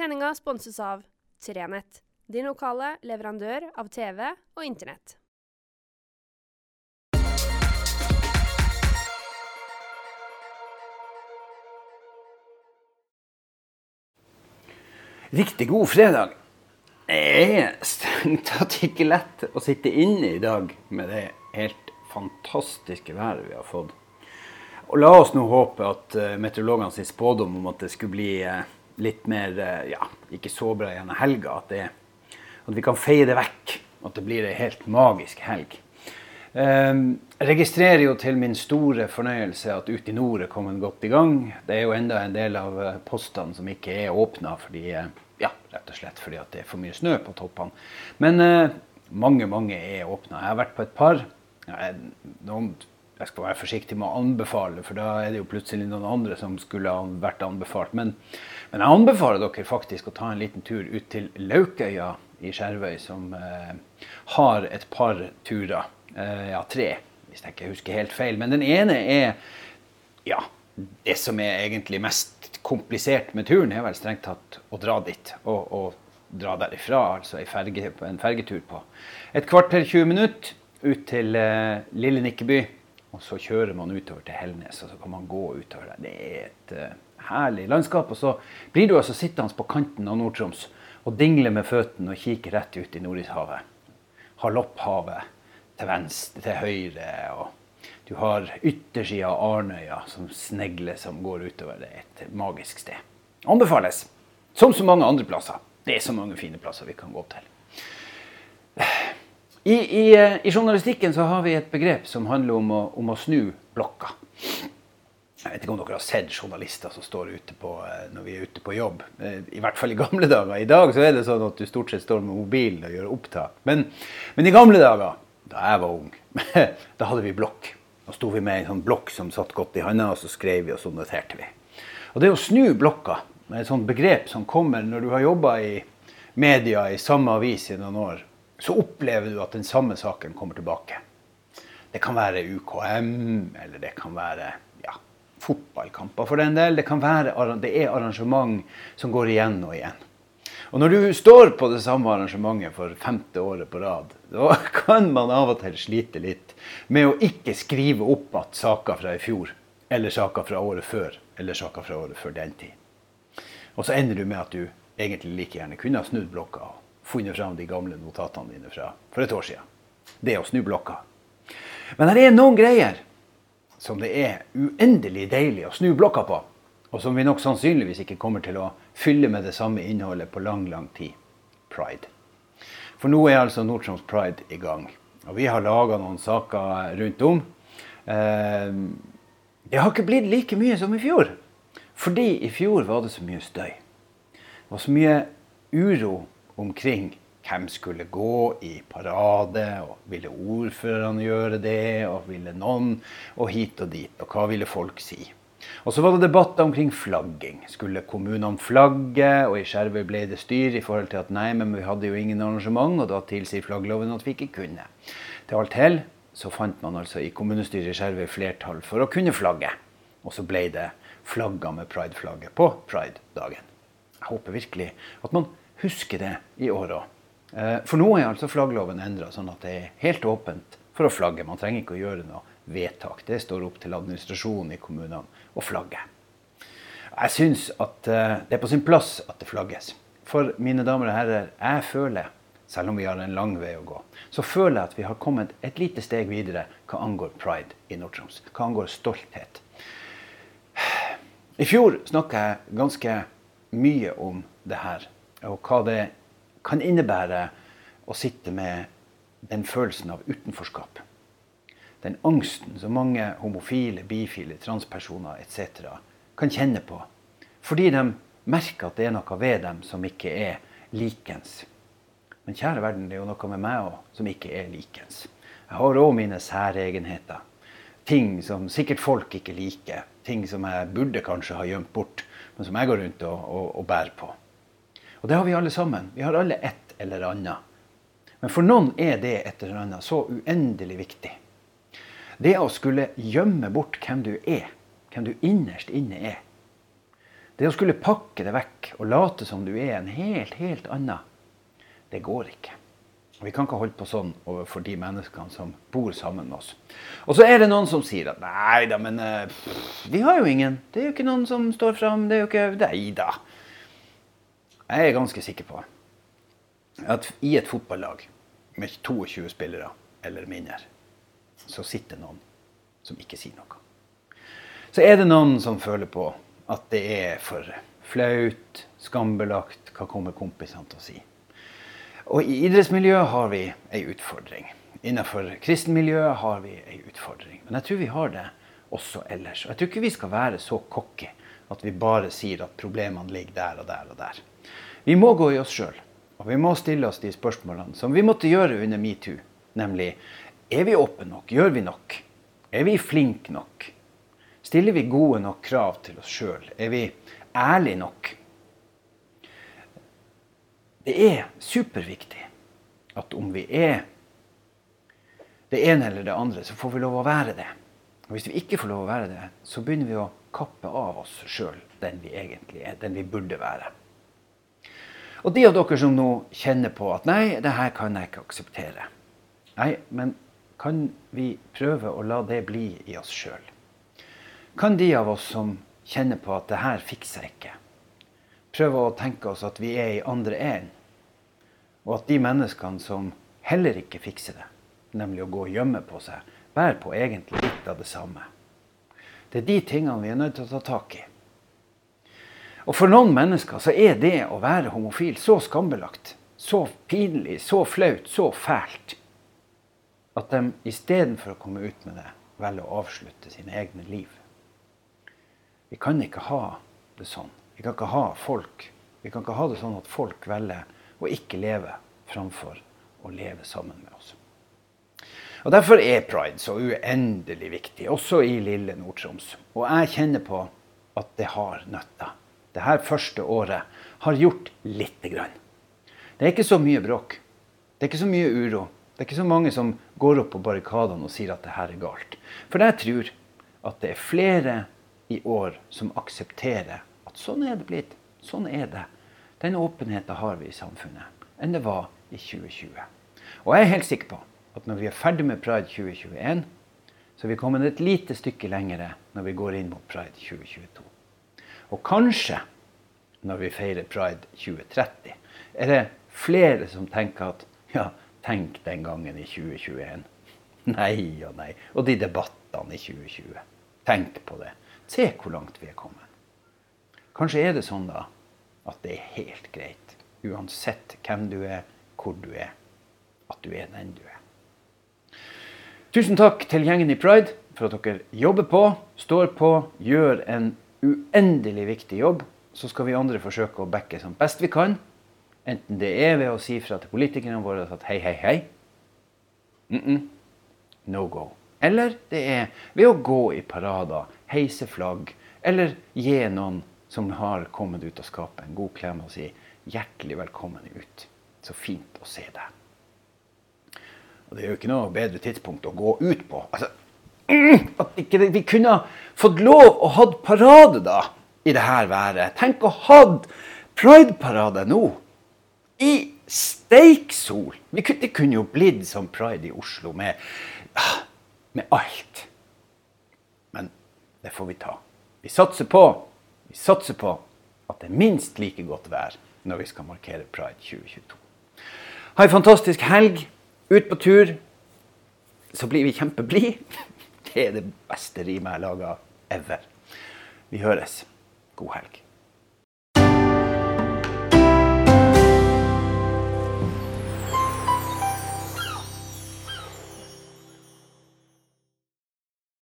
Sendinga sponses av Trenett, din lokale leverandør av TV og Internett. Riktig god fredag. Det er strengt tatt ikke lett å sitte inne i dag med det helt fantastiske været vi har fått. Og la oss nå håpe at uh, meteorologene sin spådom om at det skulle bli uh, litt mer uh, ja, ikke så bra gjennom helga, at, det, at vi kan feie det vekk. At det blir ei helt magisk helg. Jeg registrerer jo til min store fornøyelse at Ut i nord er kommet godt i gang. Det er jo enda en del av postene som ikke er åpna fordi ja, rett og slett fordi det er for mye snø på toppene. Men mange, mange er åpna. Jeg har vært på et par. Noen jeg skal være forsiktig med å anbefale, for da er det jo plutselig noen andre som skulle ha vært anbefalt. Men, men jeg anbefaler dere faktisk å ta en liten tur ut til Laukøya i Skjervøy, som eh, har et par turer. Eh, ja, tre, hvis jeg ikke husker helt feil. Men den ene er ja, det som er egentlig mest komplisert med turen, er vel strengt tatt å dra dit. og, og dra derifra, altså ferge, en fergetur på et kvarter 20 minutter ut til eh, lille Nikkeby. Og så kjører man utover til Helnes, og så kan man gå utover der. Det er et uh, herlig landskap. Og så blir du altså sittende på kanten av Nord-Troms og dingle med føttene og kikke rett ut i Nordishavet. Har Lopphavet til venstre, til høyre. og Du har yttersida av Arnøya som snegler som går utover. Det er et magisk sted. Anbefales. Som så mange andre plasser. Det er så mange fine plasser vi kan gå til. I, i, eh, I, journalistikken så har vi et begrep som handler om å, om å, snu blokka. Jeg vet ikke om dere har sett journalister som står ute på, eh, når vi er ute på jobb. Eh, I hvert fall i gamle dager. I dag så er det sånn at du stort sett står med mobilen og gjør opptak. Men, men i gamle dager, da jeg var ung, da hadde vi blokk. Da sto vi med en sånn blokk som satt godt i handa, og så skrev vi og så noterte vi. Og det å snu blokka, med et sånt begrep som kommer når du har jobba i media i samme avis i noen år, så opplever du at den samme saken kommer tilbake. Det kan være UKM, eller det kan være ja, fotballkamper for den del. Det, kan være, det er arrangement som går igjen og igjen. Og når du står på det samme arrangementet for femte året på rad, da kan man av og til slite litt med å ikke skrive opp at saker fra i fjor, eller saker fra året før, eller saker fra året før den tid. Og så ender du med at du egentlig like gjerne kunne ha snudd blokka funnet fram de gamle notatene dine fra for et år siden. Det å snu blokka. Men det er noen greier som det er uendelig deilig å snu blokka på. Og som vi nok sannsynligvis ikke kommer til å fylle med det samme innholdet på lang, lang tid. Pride. For nå er altså Nord-Troms Pride i gang. Og vi har laga noen saker rundt om. Eh, det har ikke blitt like mye som i fjor. Fordi i fjor var det så mye støy. Det var så mye uro omkring hvem skulle gå i parade, og ville ordførerne gjøre det, og ville noen, og hit og dit, og hva ville folk si? Og så var det debatter omkring flagging. Skulle kommunene flagge? Og i Skjervøy ble det styr i forhold til at nei, men vi hadde jo ingen arrangement, og da tilsier flaggloven at vi ikke kunne. Til alt hell så fant man altså i kommunestyret i Skjervøy flertall for å kunne flagge. Og så ble det flagga med prideflagget på pridedagen. Jeg håper virkelig at man huske det i år òg. Eh, for nå er altså flaggloven endra sånn at det er helt åpent for å flagge. Man trenger ikke å gjøre noe vedtak. Det står opp til administrasjonen i kommunene å flagge. Jeg syns at eh, det er på sin plass at det flagges. For mine damer og herrer, jeg føler, selv om vi har en lang vei å gå, så føler jeg at vi har kommet et lite steg videre hva angår pride i Nord-Troms. Hva angår stolthet. I fjor snakka jeg ganske mye om det her og hva det kan innebære å sitte med den følelsen av utenforskap. Den angsten som mange homofile, bifile, transpersoner etc. kan kjenne på. Fordi de merker at det er noe ved dem som ikke er likens. Men kjære verden, det er jo noe med meg òg som ikke er likens. Jeg har òg mine særegenheter. Ting som sikkert folk ikke liker. Ting som jeg burde kanskje ha gjemt bort, men som jeg går rundt og, og, og bærer på. Og det har vi alle sammen. Vi har alle et eller annet. Men for noen er det et eller annet så uendelig viktig. Det å skulle gjemme bort hvem du er, hvem du innerst inne er, Det å skulle pakke det vekk og late som du er en helt, helt annen, det går ikke. Vi kan ikke holde på sånn overfor de menneskene som bor sammen med oss. Og så er det noen som sier at nei da, men pff, vi har jo ingen. Det er jo ikke noen som står fram. Det er jo ikke Nei da. Jeg er ganske sikker på at i et fotballag med 22 spillere eller mindre, så sitter noen som ikke sier noe. Så er det noen som føler på at det er for flaut, skambelagt. Hva kommer kompisene til å si? Og i idrettsmiljøet har vi ei utfordring. Innenfor kristenmiljøet har vi ei utfordring. Men jeg tror vi har det også ellers. Og jeg tror ikke vi skal være så cocky at vi bare sier at problemene ligger der og der og der. Vi må gå i oss sjøl. Og vi må stille oss de spørsmålene som vi måtte gjøre under metoo. Nemlig er vi åpne nok? Gjør vi nok? Er vi flinke nok? Stiller vi gode nok krav til oss sjøl? Er vi ærlige nok? Det er superviktig at om vi er det ene eller det andre, så får vi lov å være det. Og Hvis vi ikke får lov å være det, så begynner vi å kappe av oss sjøl den vi egentlig er, den vi burde være. Og de av dere som nå kjenner på at nei, det her kan jeg ikke akseptere. Nei, men kan vi prøve å la det bli i oss sjøl? Kan de av oss som kjenner på at det her fikser ikke, prøve å tenke oss at vi er i andre enden. Og at de menneskene som heller ikke fikser det, nemlig å gå og gjemme på seg, bærer på egentlig litt av det samme. Det er de tingene vi er nødt til å ta tak i. Og for noen mennesker så er det å være homofil så skambelagt, så pinlig, så flaut, så fælt at de istedenfor å komme ut med det, velger å avslutte sine egne liv. Vi kan ikke ha det sånn. Vi kan ikke ha folk Vi kan ikke ha det sånn at folk velger å ikke leve framfor å leve sammen med oss. Og Derfor er pride så uendelig viktig, også i lille Nord-Troms. Og jeg kjenner på at det har nytta. her første året har gjort lite grann. Det er ikke så mye bråk. Det er ikke så mye uro. Det er ikke så mange som går opp på barrikadene og sier at det her er galt. For jeg tror at det er flere i år som aksepterer at sånn er det blitt. Sånn er det. Den åpenheten har vi i samfunnet enn det var i 2020. Og jeg er helt sikker på at når vi er ferdig med Pride 2021, så er vi kommet et lite stykke lengre når vi går inn mot Pride 2022. Og kanskje når vi feirer Pride 2030, er det flere som tenker at ja, tenk den gangen i 2021. Nei og nei. Og de debattene i 2020. Tenk på det. Se hvor langt vi er kommet. Kanskje er det sånn da at det er helt greit, uansett hvem du er, hvor du er, at du er den du er. Tusen takk til gjengen i Pride for at dere jobber på, står på, gjør en uendelig viktig jobb. Så skal vi andre forsøke å backe som best vi kan. Enten det er ved å si fra til politikerne våre at hei, hei, hei. Mm -mm. No go. Eller det er ved å gå i parader, heise flagg, eller gi noen som har kommet ut av skapet. En god klem og si hjertelig velkommen ut. Så fint å se deg. Og det er jo ikke noe bedre tidspunkt å gå ut på. Altså, at ikke vi kunne fått lov å ha parade da, i det her været. Tenk å ha prideparade nå. I steiksol. Det kunne jo blitt som pride i Oslo med, ah, med alt. Men det får vi ta. Vi satser på vi satser på at det er minst like godt vær når vi skal markere Pride 2022. Ha ei fantastisk helg. Ut på tur. Så blir vi kjempeblide. Det er det beste rimet jeg har laga ever. Vi høres. God helg.